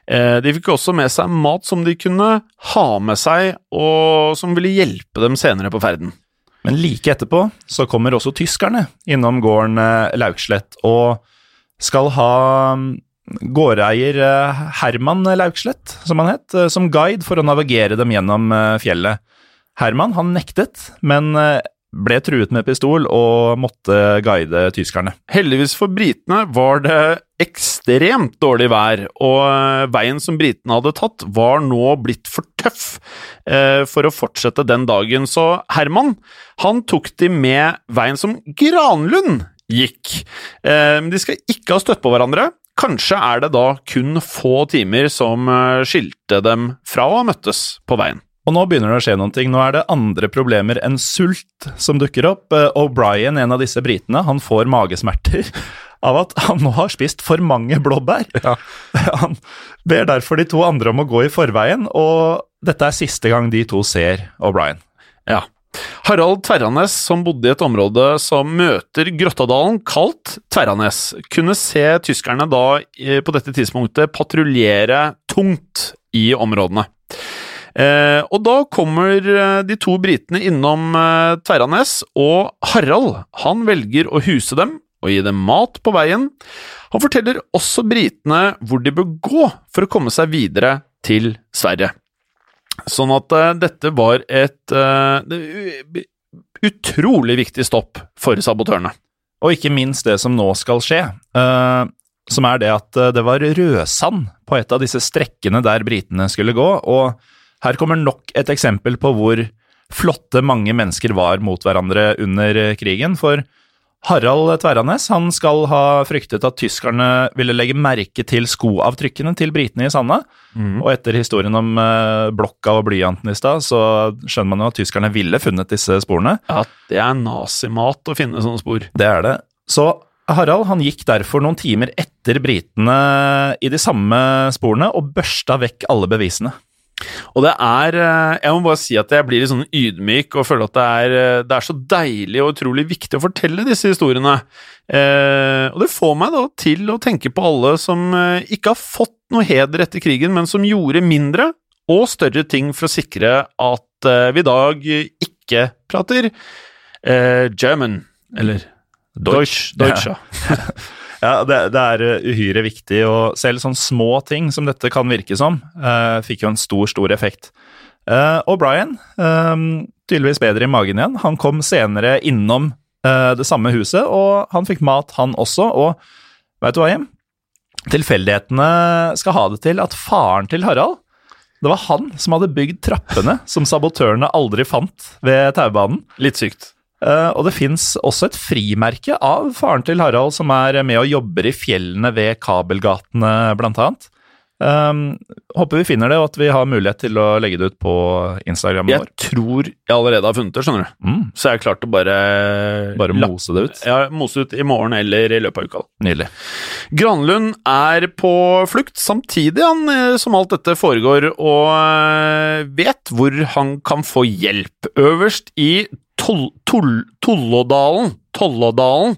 Uh, de fikk også med seg mat som de kunne ha med seg, og som ville hjelpe dem senere på ferden. Men like etterpå så kommer også tyskerne innom gården uh, Laukslett og skal ha gårdeier eh, Herman Laukslett, som han het, eh, som guide for å navigere dem gjennom eh, fjellet. Herman han nektet, men ble truet med pistol og måtte guide tyskerne. Heldigvis for britene var det ekstremt dårlig vær, og veien som britene hadde tatt, var nå blitt for tøff for å fortsette den dagen. Så Herman han tok de med veien som Granlund gikk. de skal ikke ha støtt på hverandre. Kanskje er det da kun få timer som eh, skilte dem fra å ha møttes på veien. Og nå begynner det å skje noen ting. Nå er det andre problemer enn sult som dukker opp. Eh, O'Brien, en av disse britene, han får magesmerter av at han nå har spist for mange blåbær. Ja. Han ber derfor de to andre om å gå i forveien, og dette er siste gang de to ser O'Brien. Ja. Harald Tverranes, som bodde i et område som møter Grottadalen, kalt Tverranes, kunne se tyskerne da på dette tidspunktet patruljere tungt i områdene. Eh, og da kommer eh, de to britene innom eh, Tverranes, og Harald han velger å huse dem og gi dem mat på veien. Han forteller også britene hvor de bør gå for å komme seg videre til Sverige. Sånn at dette var et utrolig viktig stopp for sabotørene. Og ikke minst det som nå skal skje, uh, som er det at det var rødsand på et av disse strekkene der britene skulle gå, og her kommer nok et eksempel på hvor flotte mange mennesker var mot hverandre under krigen, for Harald Tverranes han skal ha fryktet at tyskerne ville legge merke til skoavtrykkene til britene i sanda. Mm. Og etter historien om uh, blokka og blyanten i stad, så skjønner man jo at tyskerne ville funnet disse sporene. Ja, det er nazimat å finne sånne spor. Det er det. Så Harald han gikk derfor noen timer etter britene i de samme sporene og børsta vekk alle bevisene. Og det er eh, Jeg må bare si at jeg blir litt sånn ydmyk og føler at det er, eh, det er så deilig og utrolig viktig å fortelle disse historiene. Eh, og det får meg da til å tenke på alle som eh, ikke har fått noe heder etter krigen, men som gjorde mindre og større ting for å sikre at vi i dag ikke prater eh, German, eller Deutsch. Deutsch ja. Ja, det, det, er eh, uhyre viktig, og selv sånn små ting som dette kan virke som, uh, fikk jo en stor, stor effekt. Uh, og Brian, uh, tydeligvis bedre i magen igjen, han kom senere innom det samme huset, og han fikk mat, han også. Og veit du hva, Jim? Tilfeldighetene skal ha det til at faren til Harald det var han som hadde bygd trappene som sabotørene aldri fant ved taubanen. Litt sykt. Uh, og det fins også et frimerke av faren til Harald som er med og jobber i fjellene ved kabelgatene, blant annet. Um, håper vi finner det, og at vi har mulighet til å legge det ut på Instagram. Jeg vår. tror jeg allerede har funnet det, skjønner du. Mm, Så jeg har klart å bare bare mose det ut. Ja, mose ut i morgen eller i løpet av uka. Nydelig. Granlund er på flukt samtidig han, eh, som alt dette foregår, og eh, vet hvor han kan få hjelp. Øverst i Tollådalen, Tollådalen,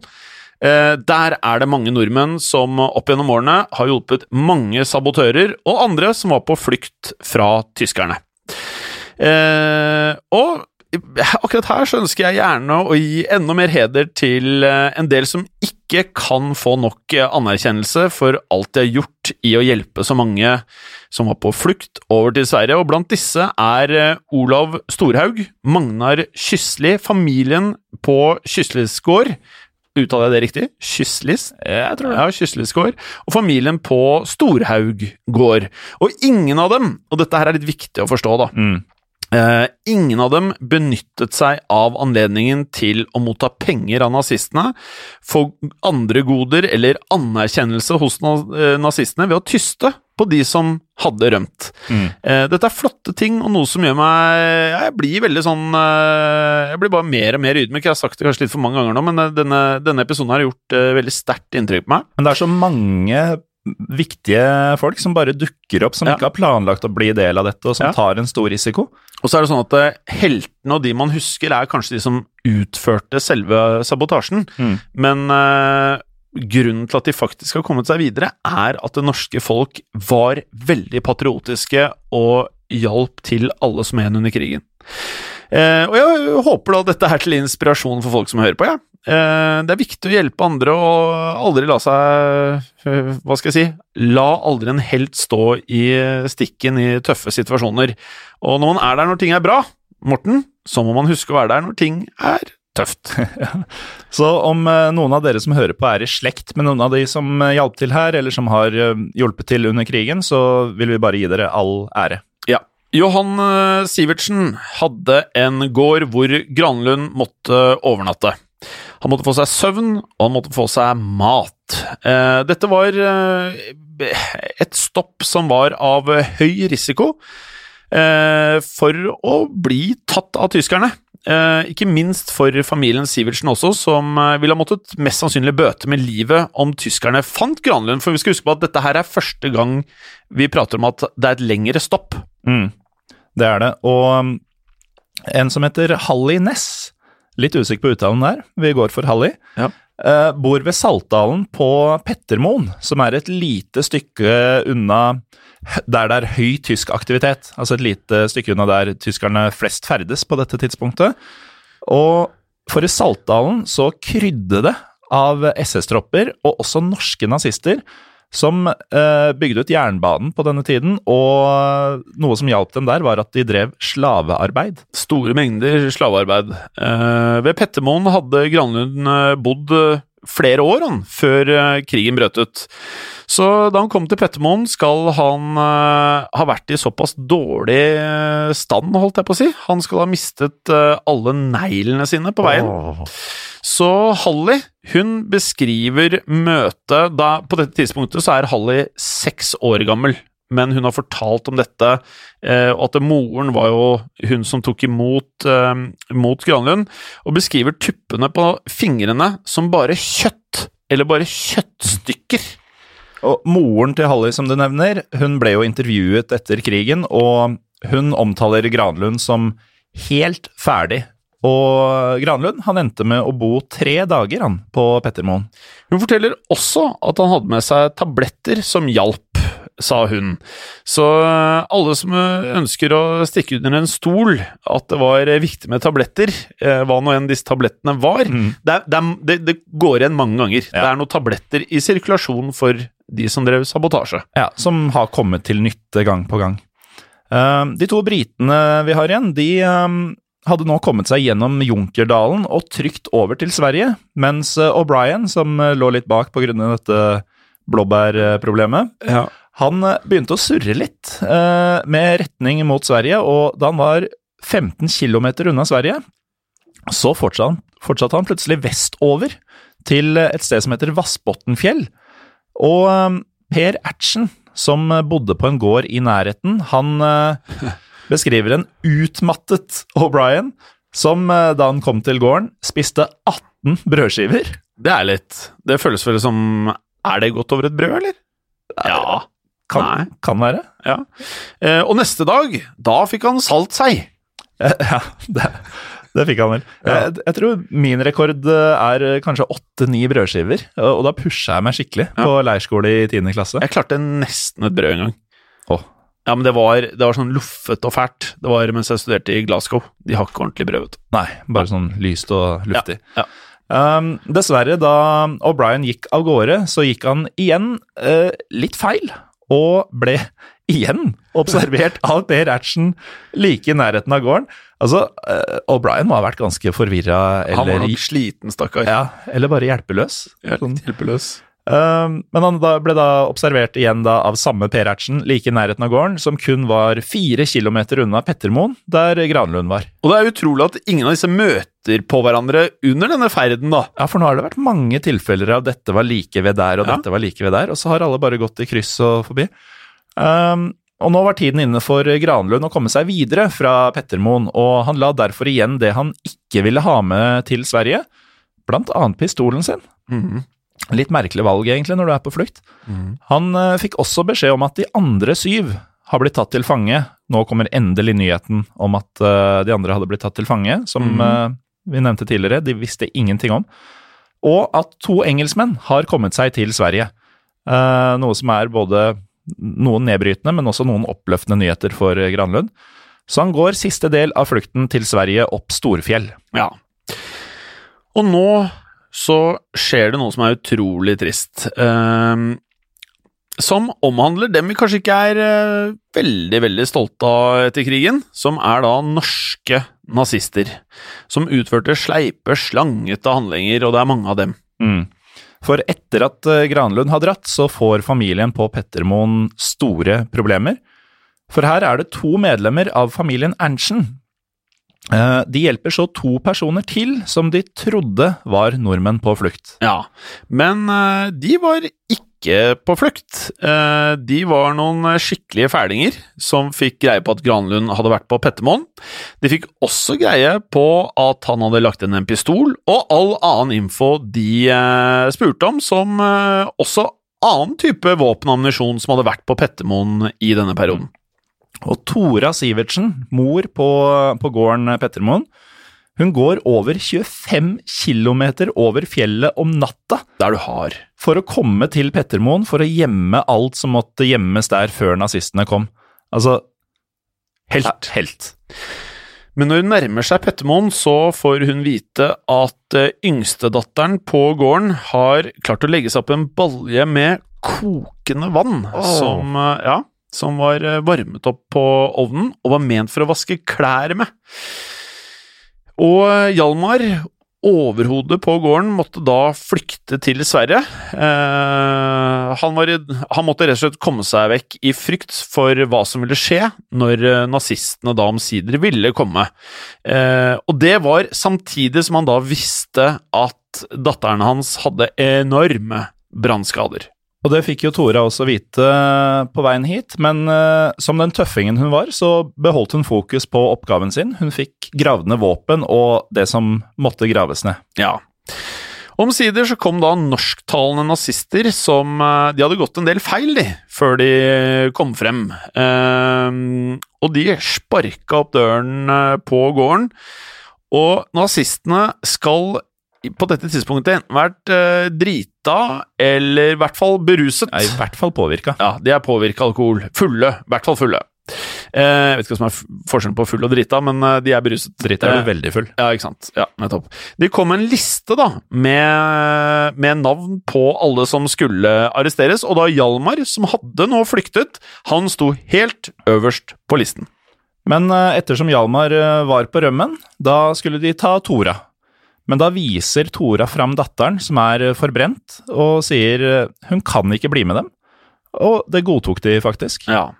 eh, der er det mange nordmenn som opp gjennom årene har hjulpet mange sabotører og andre som var på flukt fra tyskerne. Eh, og akkurat her så ønsker jeg gjerne å gi enda mer heder til eh, en del som ikke kan få nok anerkjennelse for alt de har gjort i å hjelpe så mange som var på flukt over til Sverige, og blant disse er eh, Olav Storhaug, Magnar Kysli, familien på Kyslis gård. Uttaler jeg det riktig? Kyslis? Jeg tror det. Ja, Kyslis gård. Og familien på Storhaug gård. Og ingen av dem, og dette her er litt viktig å forstå, da, Mm. Eh, ingen av dem benyttet seg av anledningen til å motta penger av nazistene, få andre goder eller anerkjennelse hos eh, nazistene ved å tyste på de som hadde rømt. Mm. Eh, dette er flotte ting, og noe som gjør meg Jeg blir veldig sånn Jeg blir bare mer og mer ydmyk. Jeg har sagt det kanskje litt for mange ganger nå, men denne, denne episoden har gjort veldig sterkt inntrykk på meg. Men det er så mange viktige folk som bare dukker opp, som Ja. ikke har planlagt å bli del av dette, og som Ja. tar en stor risiko. Og så er det sånn at eh, heltene og de man husker, er kanskje de som utførte selve sabotasjen. Mm. Men uh, grunnen til at de faktisk har kommet seg videre, er at det norske folk var veldig patriotiske og hjalp til alle som en under krigen. Uh, og jeg håper da dette er til inspirasjon for folk som hører på, jeg. Eh, det er viktig å hjelpe andre og aldri la seg eh, Hva skal jeg si La aldri en helt stå i stikken i tøffe situasjoner. Og når man er der når ting er bra, Morten, så må man huske å være der når ting er tøft. Så om eh, noen av dere som hører på er i slekt med noen av de som hjalp til her, eller som har hjulpet til under krigen, så vil vi bare gi dere all ære. Ja. Johan Sivertsen hadde en gård hvor Granlund måtte overnatte. Han måtte få seg søvn, og han måtte få seg mat. Eh, dette var eh, et stopp som var av høy risiko eh, for å bli tatt av tyskerne. Ikke minst for familien Sivertsen også, som ville ha måttet mest sannsynlig bøte med livet om tyskerne fant Granlund. For vi skal huske på at dette her er første gang vi prater om at det er et lengre stopp. Mm, det er det. Og um, en som heter Halli Ness, litt usikker på uttalen der, vi går for Halli, Ja. eh, bor ved Saltdalen på Pettermoen, som er et lite stykke unna der det er høy tysk aktivitet. Altså et lite stykke unna der tyskerne flest ferdes på dette tidspunktet. Og for i Saltdalen så krydde det av SS-tropper, og også norske nazister, som eh, bygde ut jernbanen på denne tiden, og noe som hjalp dem der, var at de drev slavearbeid. Store mengder slavearbeid. Eh, ved Pettermoen hadde Granlund eh, bodd eh, flere år han, før eh, krigen brøt ut. Så da han kom til Pettermoen, skal han uh, ha vært i såpass dårlig eh, stand, holdt jeg på å si. Han skal ha mistet uh, alle neglene sine på veien. Så Halli hun beskriver møtet da På dette tidspunktet så er Halli seks år gammel, men hun har fortalt om dette, eh, og at moren var jo hun som tok imot eh, mot Granlund, og beskriver tuppene på fingrene som bare kjøtt, eller bare kjøttstykker. Og moren til Halli, som du nevner, hun ble jo intervjuet etter krigen, og hun omtaler Granlund som helt ferdig. Og Granlund han endte med å bo tre dager han, på Pettermoen. Hun forteller også at han hadde med seg tabletter som hjalp, sa hun. Så eh, alle som eh, ønsker å stikke under en stol at det var eh, viktig med tabletter, hva nå enn disse tablettene var, det, er, det, det, det går igjen mange ganger. Det er noen tabletter i sirkulasjon for de som drev sabotasje. Ja, Som har kommet til nytte gang på gang. De to britene vi har igjen, de hadde nå kommet seg gjennom Junkerdalen og trygt over til Sverige, mens O'Brien, som lå litt bak pga. dette blåbærproblemet, han eh, begynte å surre litt eh, med retning mot Sverige, og da han var 15 km unna Sverige, så fortsatte han, fortsatte han plutselig vestover til et sted som heter Vassbotnfjell. Og eh, Per Ertsen, som bodde på en gård i nærheten, han eh, beskriver en utmattet O'Brien som eh, da han kom til gården, spiste 18 brødskiver. Det er litt Det føles vel som Er det godt over et brød, eller? Ja. Kan, kan være. ja. Eh, og neste dag, da fikk han salt seg. Ja, det, det fikk han vel. Jeg, jeg tror min rekord eh, er kanskje åtte-ni brødskiver, og da pusha jeg meg skikkelig på leirskole i tiende klasse. Jeg klarte nesten et brød en gang. Oh. Ja, men det var, det var sånn loffete og fælt. Det var mens jeg studerte i Glasgow. De har ikke ordentlig brød, vet du. Nei, bare sånn lyst og luftig. Ja, ja. Um, dessverre, da O'Brien gikk av gårde, så gikk han igjen uh, litt feil, og ble igjen observert av Per Ertsen like i nærheten av gården. Altså, eh, O'Brien må ha vært ganske forvirra, Han var nok sliten, stakkar. ja, eller bare hjelpeløs. Sånn. hjelpeløs. Um, men han ble da observert igjen da av samme Per Ertsen like i nærheten av gården, som kun var fire kilometer unna Pettermoen, der Granlund var. Og det er utrolig at ingen av disse møter på hverandre under denne ferden, da. Ja, for nå har det vært mange tilfeller av dette var like ved der, og Ja. dette var like ved der, og så har alle bare gått i kryss og forbi. Um, og nå var tiden inne for Granlund å komme seg videre fra Pettermoen, og han la derfor igjen det han ikke ville ha med til Sverige, blant annet pistolen sin. Litt merkelig valg, egentlig, når du er på flukt. Han uh, fikk også beskjed om at de andre syv har blitt tatt til fange. Nå kommer endelig nyheten om at uh, de andre hadde blitt tatt til fange, som eh, vi nevnte tidligere. De visste ingenting om. Og at to engelskmenn har kommet seg til Sverige. Noe som er både noen nedbrytende, men også noen oppløftende nyheter for Granlund. Så han går siste del av flukten til Sverige opp Storfjell. Ja. Og nå så skjer det noe som er utrolig trist. ehm, som omhandler dem vi kanskje ikke er eh, veldig, veldig stolte av etter krigen, som er da norske nazister. Som utførte sleipe, slangete handlinger, og det er mange av dem. Mm. For etter at eh, Granlund har dratt, så får familien på Pettermoen store problemer. For her er det to medlemmer av familien Erntzen. Eh, De hjelper så to personer til som de trodde var nordmenn på flukt. Ja, men eh, de var ikke på flukt. Eh, de var noen skikkelige fælinger som fikk greie på at Granlund hadde vært på Pettermoen. De fikk også greie på at han hadde lagt inn en pistol, og all annen info de spurte om, som også annen type våpen og ammunisjon som hadde vært på Pettermoen i denne perioden. Og Tora Sivertsen, mor på, på gården Pettermoen, hun går over 25 km over fjellet om natta Der du har. for å komme til Pettermoen for å gjemme alt som måtte gjemmes der før nazistene kom. Altså Helt. Helt. Men når hun nærmer seg Pettermoen, så får hun vite at eh, yngstedatteren på gården har klart å legge seg opp en balje med kokende vann, som, eh, ja, som var eh, varmet opp på ovnen og var ment for å vaske klær med. Og eh, Hjalmar, overhodet på gården, måtte da flykte til Sverige. Eh, han, i, han måtte rett og slett komme seg vekk i frykt for hva som ville skje når eh, nazistene da omsider ville komme. Eh, og det var samtidig som han da visste at datteren hans hadde enorme brannskader. Og det fikk jo Tora også vite eh, på veien hit, men eh, som den tøffingen hun var, så beholdt hun fokus på oppgaven sin. Hun fikk gravd ned våpen og det som måtte graves ned. Ja. Omsider så kom da norsktalende nazister som eh, De hadde gått en del feil, de, før de kom frem. Ehm, og de sparka opp døren på gården. Og nazistene skal på dette tidspunktet vært eh, drita eller i hvert fall beruset. Ja, i hvert fall påvirka. Ja, de er påvirka alkohol. Fulle. I hvert fall fulle. Eh, jeg vet ikke hva som er forskjellen på full og drita, men eh, de er beruset. Drita er Eh, du veldig full. ja, ikke sant. Ja, nettopp. De kom med en liste da, med, med navn på alle som skulle arresteres, og da Hjalmar, som hadde nå flyktet, han sto helt øverst på listen. Men eh, ettersom Hjalmar eh, var på rømmen, da skulle de ta Tora. Men da viser Tora fram datteren, som er eh, forbrent, og sier eh, hun kan ikke bli med dem. Og det godtok de faktisk. Ja.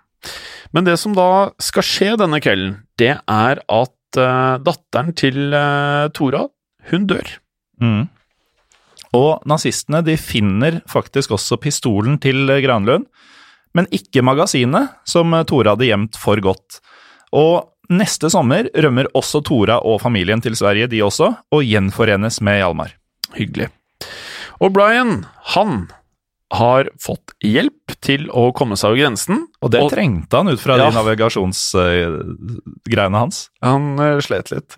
Men det som da skal skje denne kvelden, det er at uh, datteren til uh, Tora, hun dør. Mm. Og nazistene de finner faktisk også pistolen til Granlund, men ikke magasinet, som Tora hadde gjemt for godt. Og neste sommer rømmer også Tora og familien til Sverige, de også, og gjenforenes med Hjalmar. Hyggelig. Og Brian, han har fått hjelp til å komme seg over grensen. Og det trengte han ut fra Ja. de navigasjonsgreiene hans. Han uh, slet litt.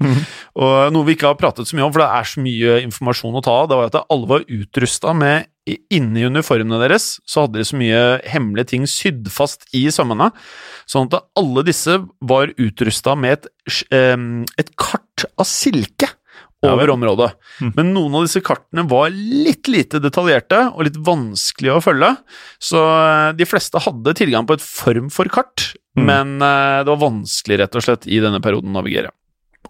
Og noe vi ikke har pratet så mye om, for det er så mye informasjon å ta av, det var at alle var utrusta med Inni uniformene deres så hadde de så mye hemmelige ting sydd fast i sømmene, sånn at alle disse var utrusta med et, um, et kart av silke over området. Mhm. Men noen av disse kartene var litt lite detaljerte og litt vanskelig å følge, så eh, de fleste hadde tilgang på et form for kart, Mhm. men eh, det var vanskelig rett og slett i denne perioden å navigere.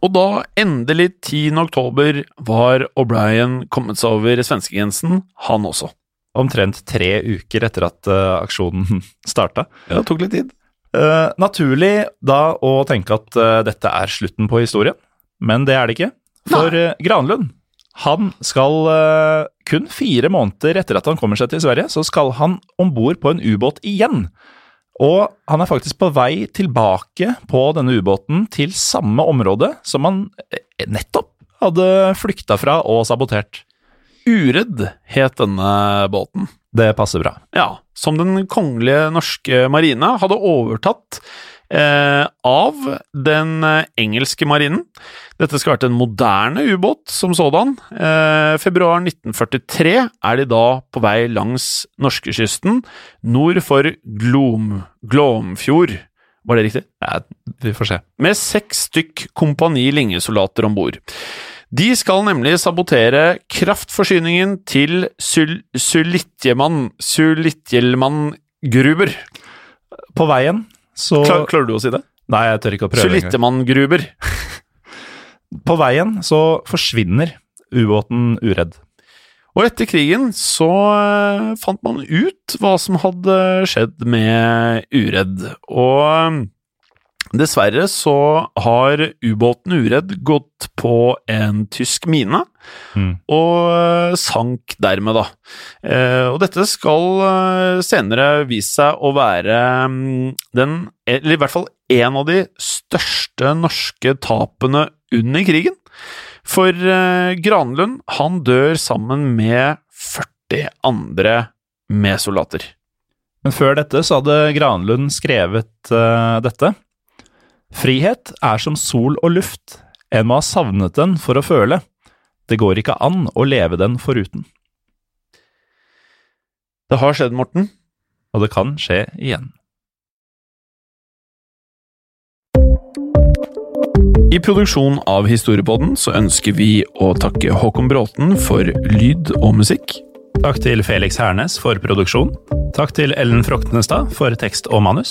Og da endelig 10. oktober var O'Brien kommet seg over svenskegrensen, han også. Omtrent tre uker etter at uh, aksjonen starta. Ja, det tok litt tid. Uh, naturlig da å tenke at uh, dette er slutten på historien, men det er det ikke. For uh, Granlund, han skal uh, kun fire måneder etter at han kommer seg til Sverige, så skal han om bord på en ubåt igjen. Og han er faktisk på vei tilbake på denne ubåten til samme område som han eh, nettopp hadde flykta fra og sabotert. Uredd het denne båten. Det passer bra. Ja, som den kongelige norske marine hadde overtatt av den eh, engelske marinen. Dette skal ha vært en moderne ubåt som sådan. Eh, februar 1943 er de da på vei langs norskekysten nord for Glom, Glomfjord. Var det riktig? Ja, vi får se. med seks stykk kompani linjesoldater om bord. De skal nemlig sabotere kraftforsyningen til Sulitjelmann Sulitjelmann Gruber. På veien så Klar, klarer du å si det? Nei, jeg tør ikke å prøve. engang. Sulitjeman Gruber. På veien så forsvinner ubåten uredd. Og etter krigen så eh, fant man ut hva som hadde skjedd med Uredd. Og dessverre så har ubåten Uredd gått på en tysk mine, Mm. og eh, sank dermed, da. Eh, og dette skal eh, senere vise seg å være mm, den, eller i hvert fall en av de største norske tapene under krigen. For Granlund, han dør sammen med 40 andre medsoldater. Men før dette så hadde Granlund skrevet uh, dette. Frihet er som sol og luft. En må ha savnet den for å føle. Det går ikke an å leve den foruten. Det har skjedd, Morten. Og det kan skje igjen. I produksjonen av Historiepodden så ønsker vi å takke Håkon Bråten for lyd og musikk. Takk til Felix Hernes for produksjon. Takk til Ellen Froktenestad for tekst og manus.